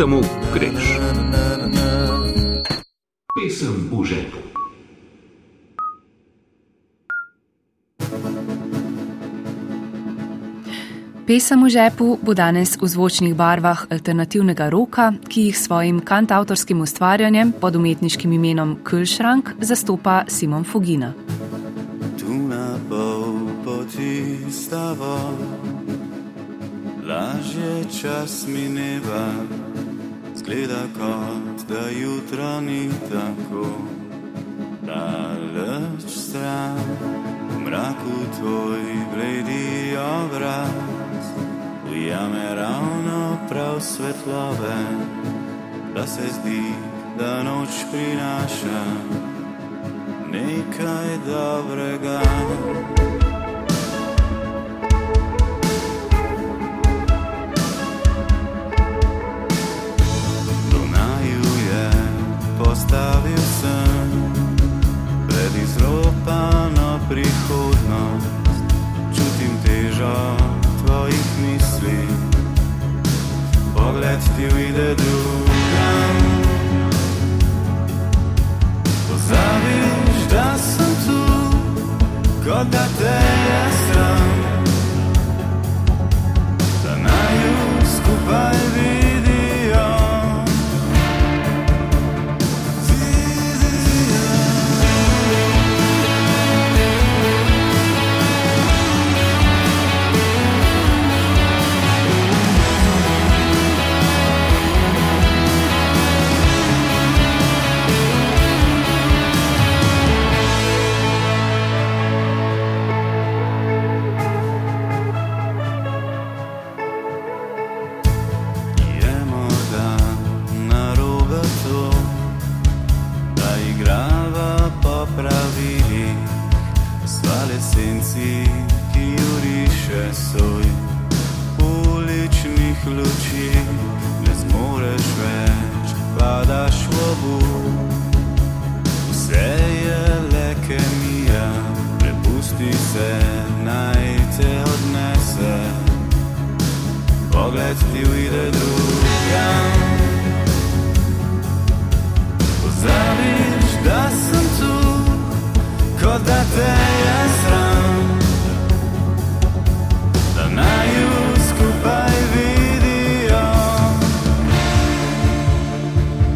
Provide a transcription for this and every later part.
samo greš. Pesem v žepu. Pesem v žepu bo danes v zvočnih barvah alternativnega roka, ki jih s svojim kantautorskim ustvarjanjem pod umetniškim imenom Kulšrank zastopa Simon Fogina. Tu na pol poti stava, lažje čas mineva, zgleda kot da jutro ni tako daleč stran, v mraku tvoj bledi obraz. Ujame ravno prav svetlove, da se zdi, da noč prinaša nekaj dobrega. Postavil sem pred izropano prihodnost, čutim težo tvojih misli, pogled ti uide drugam. Pozabiš, da sem tu, kot da te je sram, da naju skupaj vidijo. Da te je sram, da naju skupaj vidijo.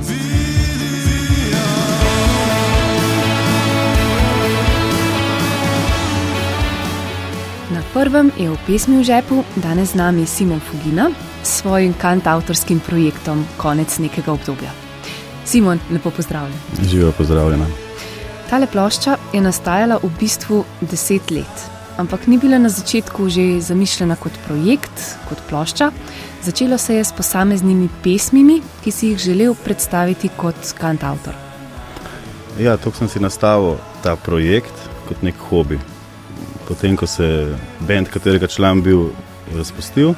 Vidijo. Na prvem je v pesmi v žepu danes z nami Simon Fogina s svojim kantautorskim projektom Konec nekega obdobja. Simon, lepo pozdravljen. Živijo pozdravljena. Tale plošča je nastajala v bistvu deset let, ampak ni bila na začetku že zamišljena kot projekt, kot plošča. Začelo se je s posameznimi pesmimi, ki si jih želel predstaviti kot kantautor. Ja, to sem si nastavil ta projekt kot nek hobi. Potem, ko se je bend, katerega član bil razpustil,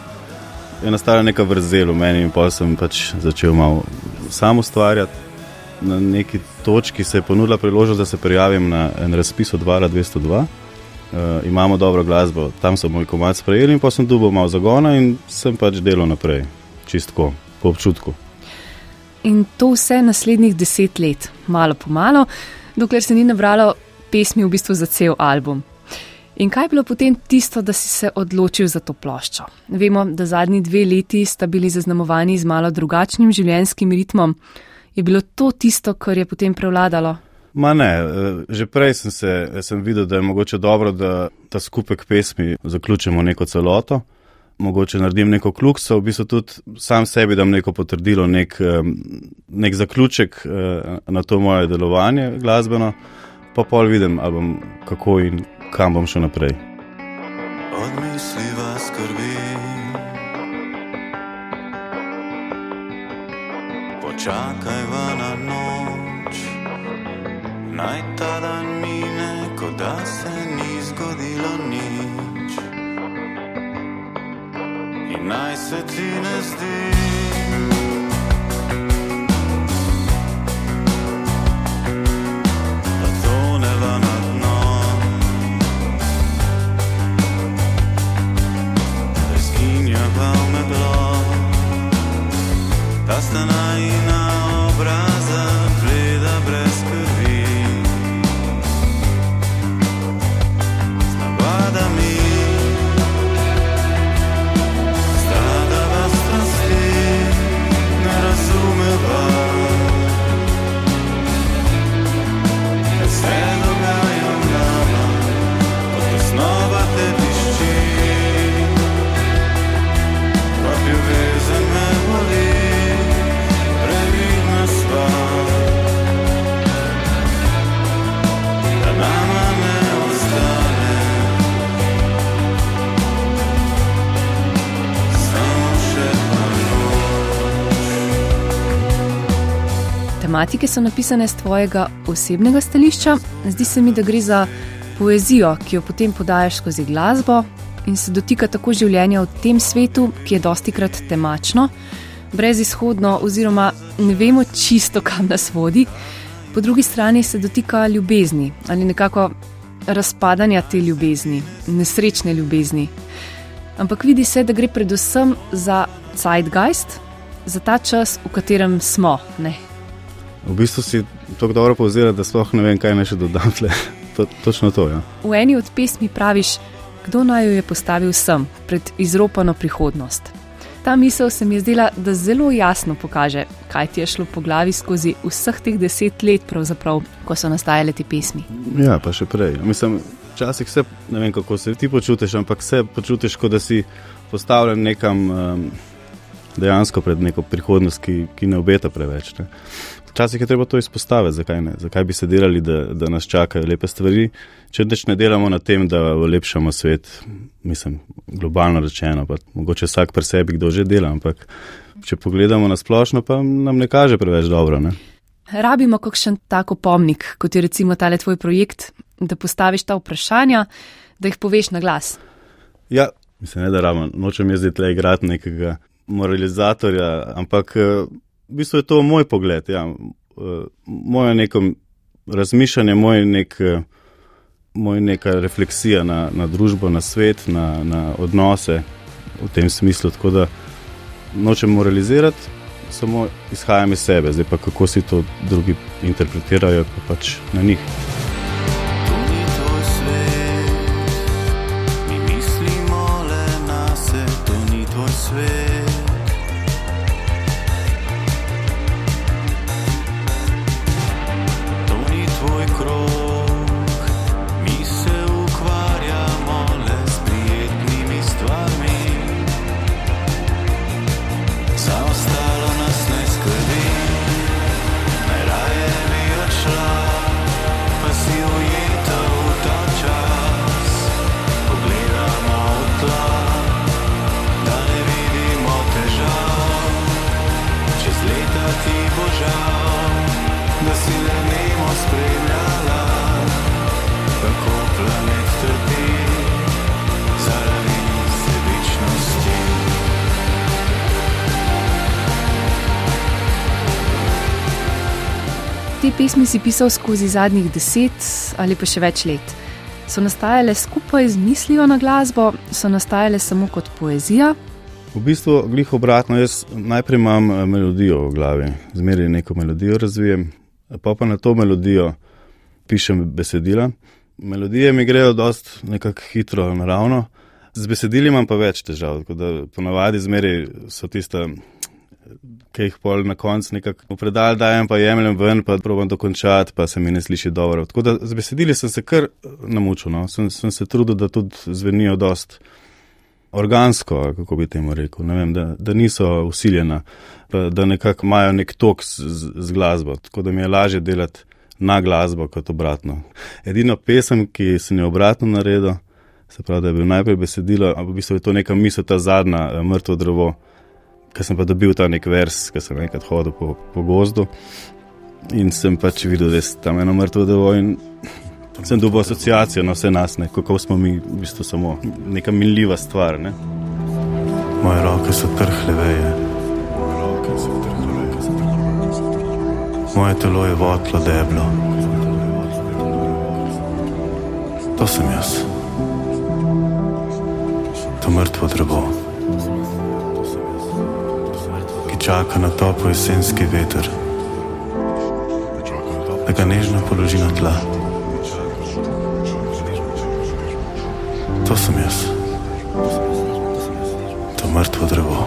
je nastala neka vrzel v meni in pa sem pač začel malo sam ustvarjati. Na neki točki se je ponudila priložnost, da se prijavim na en razpis od Vala 202. Uh, imamo dobro glasbo, tam so moj komad sprejeli in pa sem dubov malo zagona in sem pač delal naprej, čistko, po občutku. In to vse naslednjih deset let, malo po malo, dokler se ni nabralo pesmi v bistvu za cel album. In kaj je bilo potem tisto, da si se odločil za to ploščo? Vemo, da zadnji dve leti sta bili zaznamovani z malo drugačnim življenjskim ritmom. Je bilo to tisto, kar je potem prevladalo? Ma ne, eh, že prej sem, se, sem videl, da je mogoče dobro, da ta skupek pesmi zaključimo neko celoto. Mogoče naredim neko klukso, v bistvu tudi sam sebi dam neko potrdilo, nek, nek zaključek eh, na to moje delovanje glasbeno, pa pol vidim, ali bom kako in kam bom šel naprej. Odmisliva skrbi, počakajva na noč, naj ta dan mine, kot da se ni zgodilo nič. In naj se ti ne zdi. Tematike so napisane z tvojega osebnega stališča, zdi se mi, da gre za poezijo, ki jo potem podajaš skozi glasbo in se dotika tako življenja v tem svetu, ki je dosti krat temačno, brezizhodno, oziroma ne vemo čisto, kam nas vodi. Po drugi strani se dotika ljubezni ali nekako razpadanja te ljubezni, nesrečne ljubezni. Ampak vidi se, da gre predvsem za zeitgeist, za ta čas, v katerem smo. Ne? V bistvu si tako dobro povzela, da sploh ne vem, kaj naj še dodam. To, točno to. Ja. V eni od pesmi praviš, kdo naj jo je postavil sem pred izropano prihodnost. Ta misel se mi je zdela, da zelo jasno pokaže, kaj ti je šlo po glavi skozi vseh teh deset let, ko so nastajale te pesmi. Ja, pa še prej. Mislim, včasih se ne vem, kako se ti počutiš, ampak se počutiš, kot da si postavljen nekam um, dejansko pred neko prihodnost, ki, ki ne obeta preveč. Ne. Včasih je treba to izpostaviti, zakaj, zakaj bi se delali, da, da nas čakajo lepe stvari. Če neč ne delamo na tem, da ulepšamo svet, mislim, globalno rečeno, pa mogoče vsak pri sebi, kdo že dela, ampak če pogledamo na splošno, pa nam ne kaže preveč dobro. Ne? Rabimo kakšen tako pomnik, kot je recimo tale tvoj projekt, da postaviš ta vprašanja, da jih poveš na glas. Ja, mislim, ne, da rabimo, nočem jaz zdaj tle igrati nekega moralizatorja, ampak. V bistvu je to moj pogled, ja. Eh, moje neko razmišljanje, moj nek, eh, moj neka refleksija na, na družbo, na svet, na, na odnose v tem smislu. Tako da nočem moralizirati, samo izhajam iz sebe, zdaj pa kako si to drugi interpretirajo, pa pač na njih. Pesmi si pisal skozi zadnjih deset ali pa še več let. So nastajale skupaj z mislijo na glasbo, so nastajale samo kot poezija? V bistvu, glih obratno, jaz najprej imam eh, melodijo v glavi, zmeraj neko melodijo razvijem, pa pa na to melodijo pišem besedila. Melodije mi grejo dost nekako hitro, naravno, z besedili imam pa več težav, tako da ponavadi zmeraj so tiste ki jih pol na koncu nekako v predal dajem, pa jemljem ven, pa probujem dokončati, pa se mi ne sliši dobro. Tako da z besedili sem se kar namučil, no? sem, sem se trudil, da tudi zvenijo dost organsko, kako bi temu rekel, vem, da, da niso usiljena, da nekako imajo nek tok z, z, z glasbo, tako da mi je lažje delati na glasbo kot obratno. Edino pesem, ki sem jo obratno naredil, se pravi, da je bil najprej besedilo, ampak v bistvu je to neka misel, ta zadnja, eh, mrtvo drevo ker sem pa dobil ta nek vers, ker sem enkrat hodil po, po gozdu in sem pač videl, da je tam eno mrtvo devo in sem dobil asociacijo na vse nas, ne, kako smo mi v bistvu samo neka minljiva stvar. Ne. Moje roke so trhle veje. Moje telo je vodlo deblo. To sem jaz. To mrtvo drevo čaka na toplo jesenski veter, da ga nežno položi na tla. To sem jaz, to mrtvo drevo.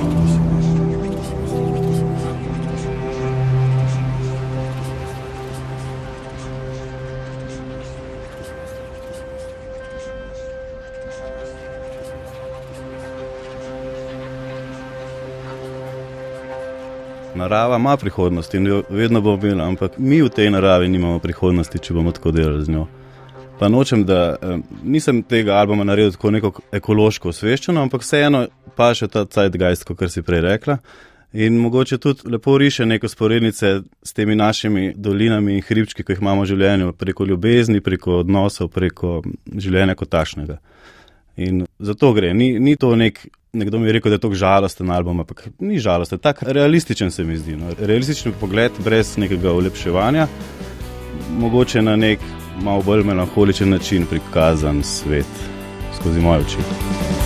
Narava ima prihodnost in jo vedno bo imela, ampak mi v tej naravi nimamo prihodnosti, če bomo tako delali z njo. Pa nočem, da nisem tega albuma naredil tako neko ekološko osveščeno, ampak vseeno pa še ta zeitgeist, kot si prej rekla. In mogoče tudi lepo riše neko sporednice s temi našimi dolinami in hribčki, ki jih imamo v življenju, preko ljubezni, preko odnosov, preko življenja kot tašnega. In zato gre. Ni, ni to nek, nekdo mi je rekel, da je to žalosten album, ampak ni žalosten, tako realističen se mi zdi. No. Realističen pogled, brez nekega ulepševanja, mogoče na nek malo bolj melankoličen način prikazan svet skozi moje oči.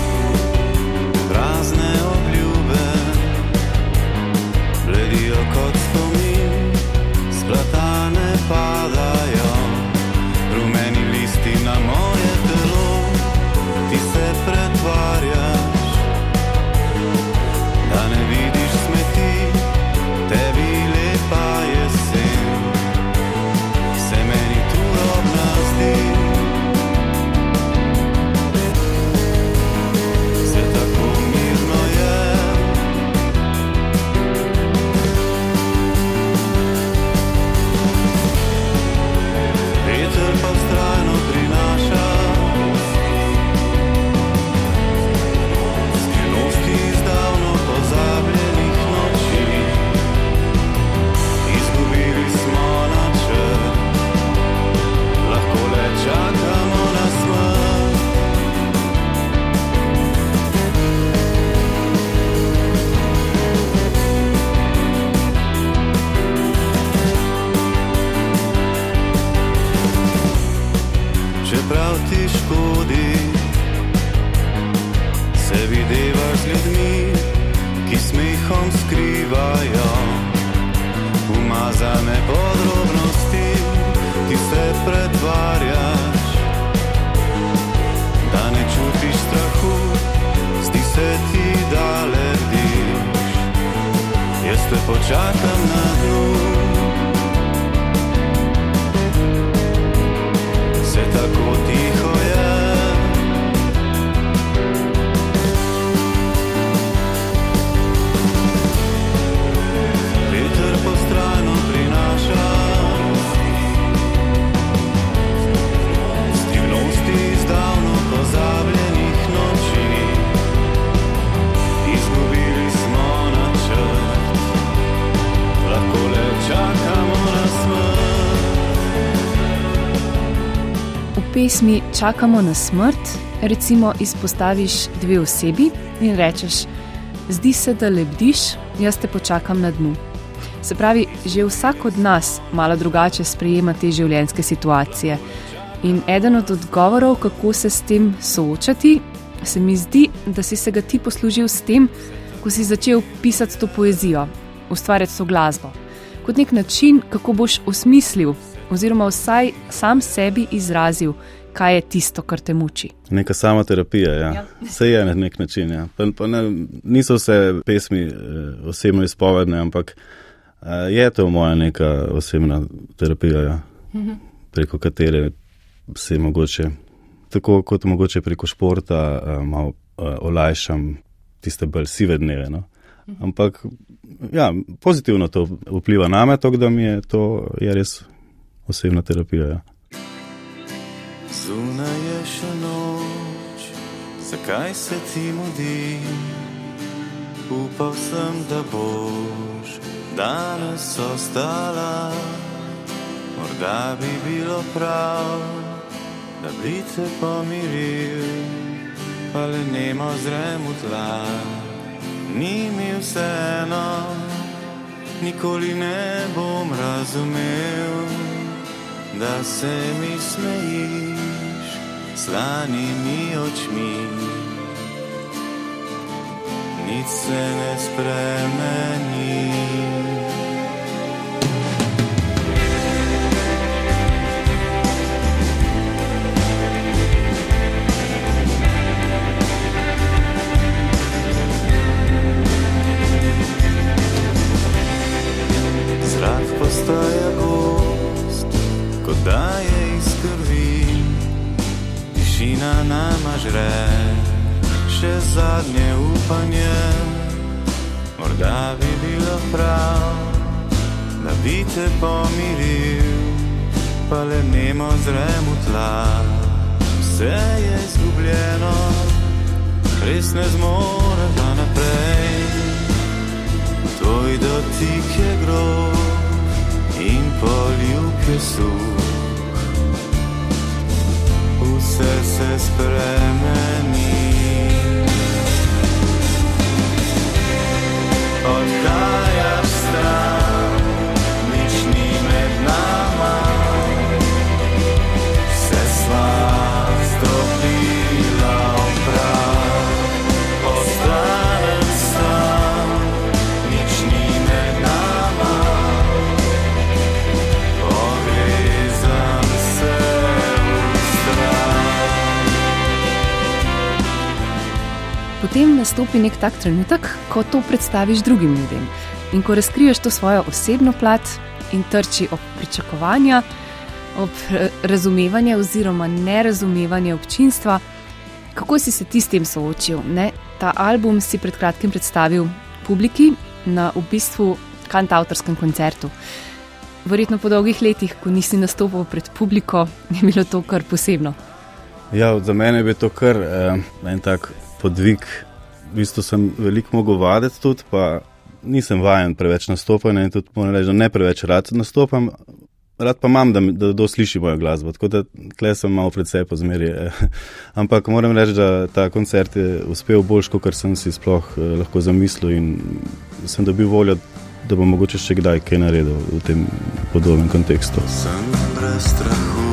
Pesmi Čakamo na smrt, recimo izpostaviš dve osebi in rečeš: Zdi se, da lebdiš, jaz te počakam na dnu. Se pravi, že vsak od nas malo drugače sprejema te življenjske situacije. In eden od odgovorov, kako se s tem soočati, se mi zdi, da si se ga ti poslužil s tem, ko si začel pisati to poezijo, ustvarjati to glasbo. Kot nek način, kako boš osmislil oziroma vsaj sam sebi izrazil, kaj je tisto, kar te muči. Neka sama terapija, ja. ja. vse je na nek način. Ja. Pa, pa ne, niso vse pesmi eh, osebno izpovedne, ampak eh, je to moja neka osebna terapija, ja. mhm. preko katere se mogoče, tako kot mogoče preko športa, eh, malo eh, olajšam tiste bolj sive dneve. No. Mhm. Ampak ja, pozitivno to vpliva na me, to, da mi je to je res osebna terapija. Ja. Zunaj je še noč, zakaj se ti mudi? Upal sem, da boš danes ostala. Morda bi bilo prav, da bi te pomiril, pa le nemo zrem v tla. Ni mi vseeno, nikoli ne bom razumel da se mi smejiš slanimi očmi. Nic se ne spremeni. Nama žre, še zadnje upanje. Morda bi bilo prav, da bi te pomiril, pa le nemo zrem v tla. Vse je izgubljeno, res ne zmore pa naprej. tvoj dotik je grob in poljub je suh. Vse se spremeni. Odhajaš Potem nastopi nek tak trenutek, ko to predstaviš drugim ljudem in ko razkriješ to svojo osebno plat in trči ob pričakovanja, ob razumevanje oziroma nerazumevanje občinstva. Kako si se ti s tem soočil? Ne? Ta album si pred kratkim predstavil publiki na v bistvu kantavtorskem koncertu. Verjetno po dolgih letih, ko nisi nastopil pred publiko, je bilo to kar posebno. Ja, za mene je bil to kar eh, en tak podvig. V bistvu sem veliko mogel vaditi tudi, pa nisem vajen preveč nastopanja in tudi moram reči, da ne preveč rad nastopam. Rad pa imam, da, da kdo sliši mojo glasbo, tako da tle sem malo pred sebe zmeri. Ampak moram reči, da ta koncert je uspel boljš, kot sem si sploh eh, lahko zamislil in sem dobil voljo, da bom mogoče še kdaj kaj naredil v tem podobnem kontekstu. Sem brez strahu,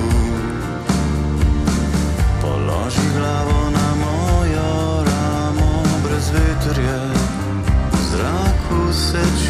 položi glavo set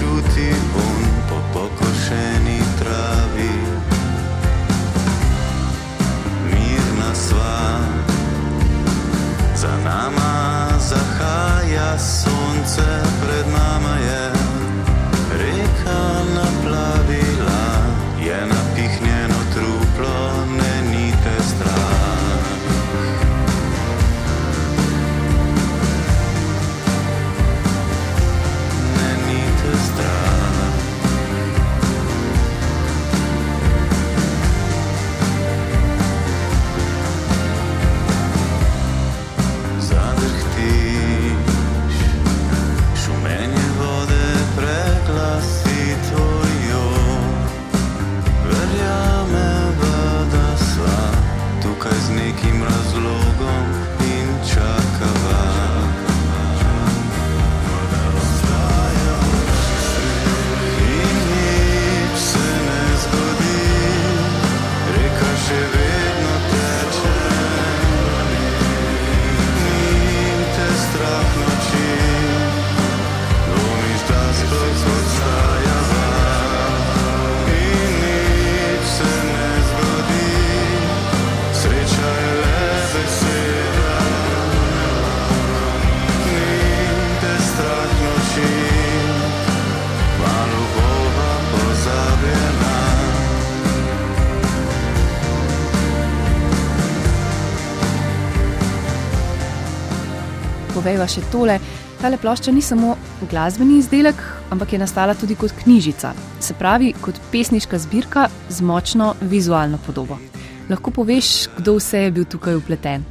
Povejva še tole. Tale plošča ni samo glasbeni izdelek, ampak je nastala tudi kot knjižica, se pravi kot pesniška zbirka z močno vizualno podobo. Lahko poveš, kdo vse je bil tukaj upleten?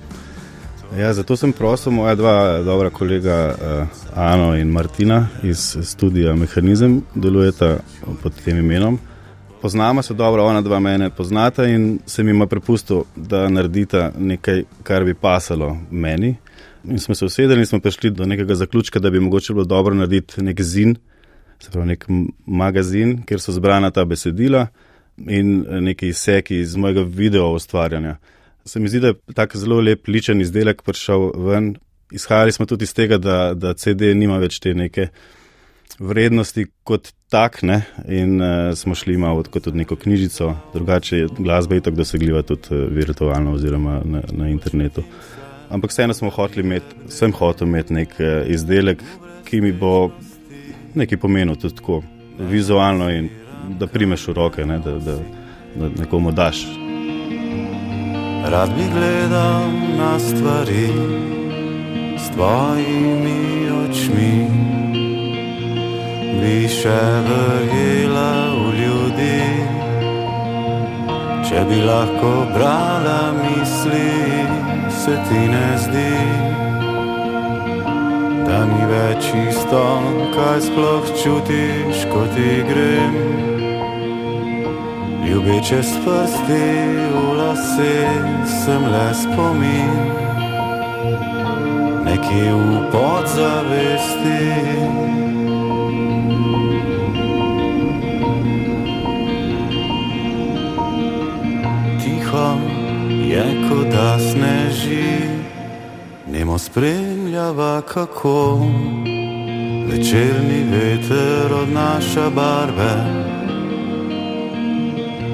Ja, zato sem prosil moja dva dobra kolega, uh, Ano in Martina iz studia Mehanizem, delujeta pod tem imenom. Poznamo se dobro, ona dva mene poznata in se mi je prepustil, da naredita nekaj, kar bi pasalo meni. In smo se usedeli in smo prišli do nekega zaključka, da bi mogoče bilo dobro narediti nek zin, se pravi nek magazin, kjer so zbrana ta besedila in eh, neki izseki iz mojega video ustvarjanja. Se mi zdi, da je tako zelo lep ličen izdelek prišel ven. Izhajali smo tudi iz tega, da, da CD nima več te neke vrednosti kot tak, ne? in uh, smo šli malo kot tudi neko knjižico, drugače je glasba itak dosegljiva tudi uh, virtualno oziroma na, na internetu. Ampak vseeno smo hoteli imeti, sem hotel imeti nek uh, izdelek, ki mi bo nekaj pomenil tudi tako vizualno in da primeš v roke, ne? da, da, da nekomu daš. Rad bi gledal na stvari s tvojimi očmi, bi še verjela v ljudi. Če bi lahko brala misli, se ti ne zdi, da ni več isto, kaj sploh čutiš, ko ti grem. Ljubeče s prsti v lase sem le spomin, nekje v podzavesti. Kot da sneži, nemo spremljava kako večerni veter odnaša barve.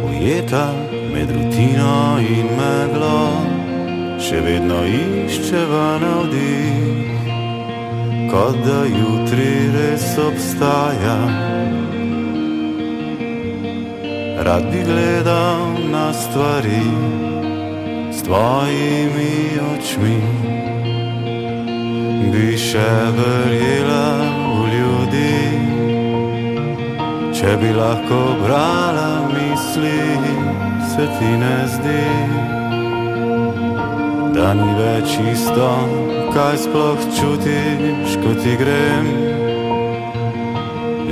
Ujeta med rutino in meglo, še vedno iščeva navdih, kot da jutri res obstaja. Rad bi gledal na stvari tvojimi očmi, bi še verjela v ljudi. Če bi lahko brala misli, se ti ne zdi, da ni več isto, kaj sploh čutiš, ko ti grem.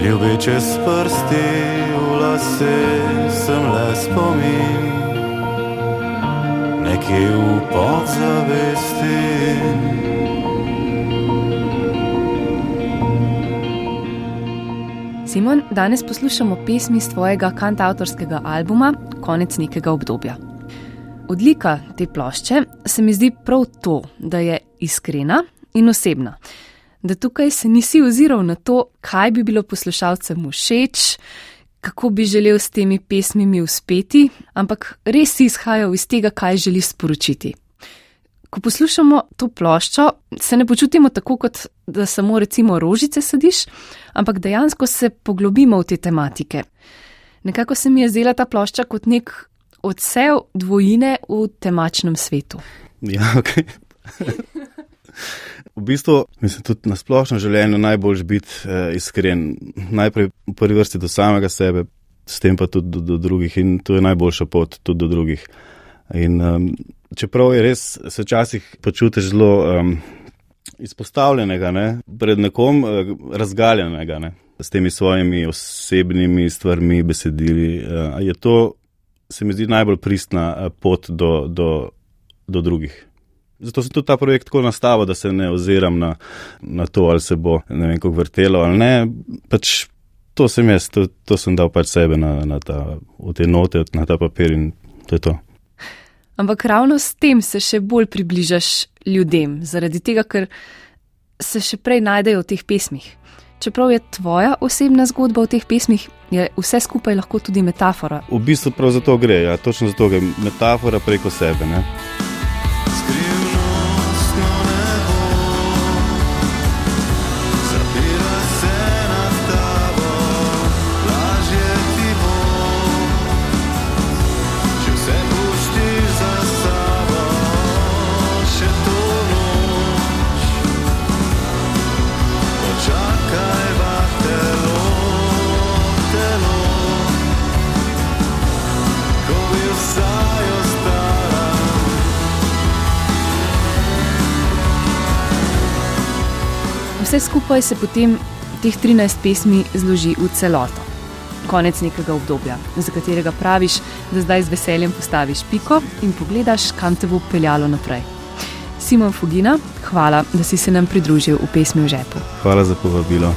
Ljubeče s prsti v lase sem le spomin, nekje v podzavesti. Simon, danes poslušamo pesmi iz tvojega kantautorskega albuma Konec nekega obdobja. Odlika te plošče se mi zdi prav to, da je iskrena in osebna. Da tukaj se nisi oziral na to, kaj bi bilo poslušalcem všeč, kako bi želel s temi pesmimi uspeti, ampak res si izhajal iz tega, kaj želiš sporočiti. Ko poslušamo to ploščo, se ne počutimo tako, kot da samo recimo rožice sadiš, ampak dejansko se poglobimo v te tematike. Nekako se mi je zdela ta plošča kot nek odsev dvojine v temačnem svetu. Ja, ok. v bistvu, mislim, tudi na splošno življenju najbolj biti eh, iskren. Najprej v prvi vrsti do samega sebe, s tem pa tudi do, do drugih in to je najboljša pot tudi do drugih. In um, čeprav je res, se včasih počutiš zelo um, izpostavljenega ne, pred nekom, uh, razgaljenega ne, s temi svojimi osebnimi stvarmi, besedili, uh, je to, se mi zdi, najbolj pristna uh, pot do, do, do drugih. Zato sem tudi ta projekt tako nastavil, da se ne oziram na, na to, ali se bo ne vem, kako vrtelo ali ne. Pač to sem jaz, to, to sem dal pač sebe na, na ta, v te note, na ta papir in to je to. Ampak ravno s tem se še bolj približaš ljudem, zaradi tega, ker se še prej najdejo v teh pesmih. Čeprav je tvoja osebna zgodba v teh pesmih, je vse skupaj lahko tudi metafora. V bistvu prav za to gre, ja, točno zato gre metafora preko sebe. Ne? Vse skupaj se potem teh 13 pesmi zloži v celoto. Konec nekega obdobja, za katerega praviš, da zdaj z veseljem postaviš piko in pogledaš, kam te bo peljalo naprej. Simon Fugina, hvala, da si se nam pridružil v pesmi v žepu. Hvala za povabilo.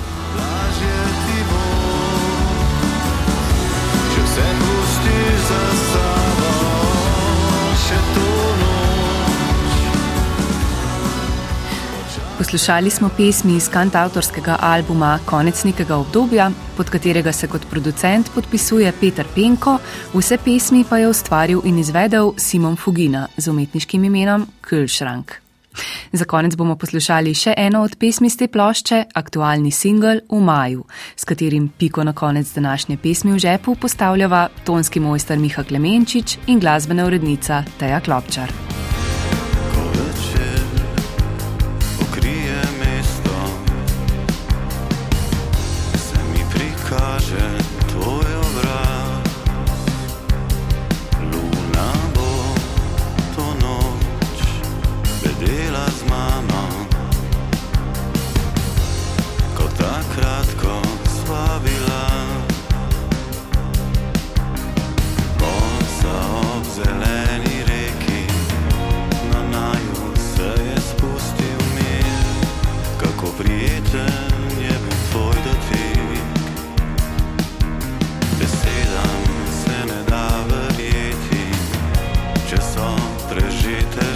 Poslušali smo pesmi iz kantautorskega albuma Konec nekega obdobja, pod katerega se kot producent podpisuje Peter Penko, vse pesmi pa je ustvaril in izvedel Simon Fugina z umetniškim imenom Kulšrank. Za konec bomo poslušali še eno od pesmi z te plošče, aktualni singel V maju, s katerim piko na konec današnje pesmi v žepu postavljava tonski mojster Miha Klemenčič in glasbena urednica Teja Klopčar. She.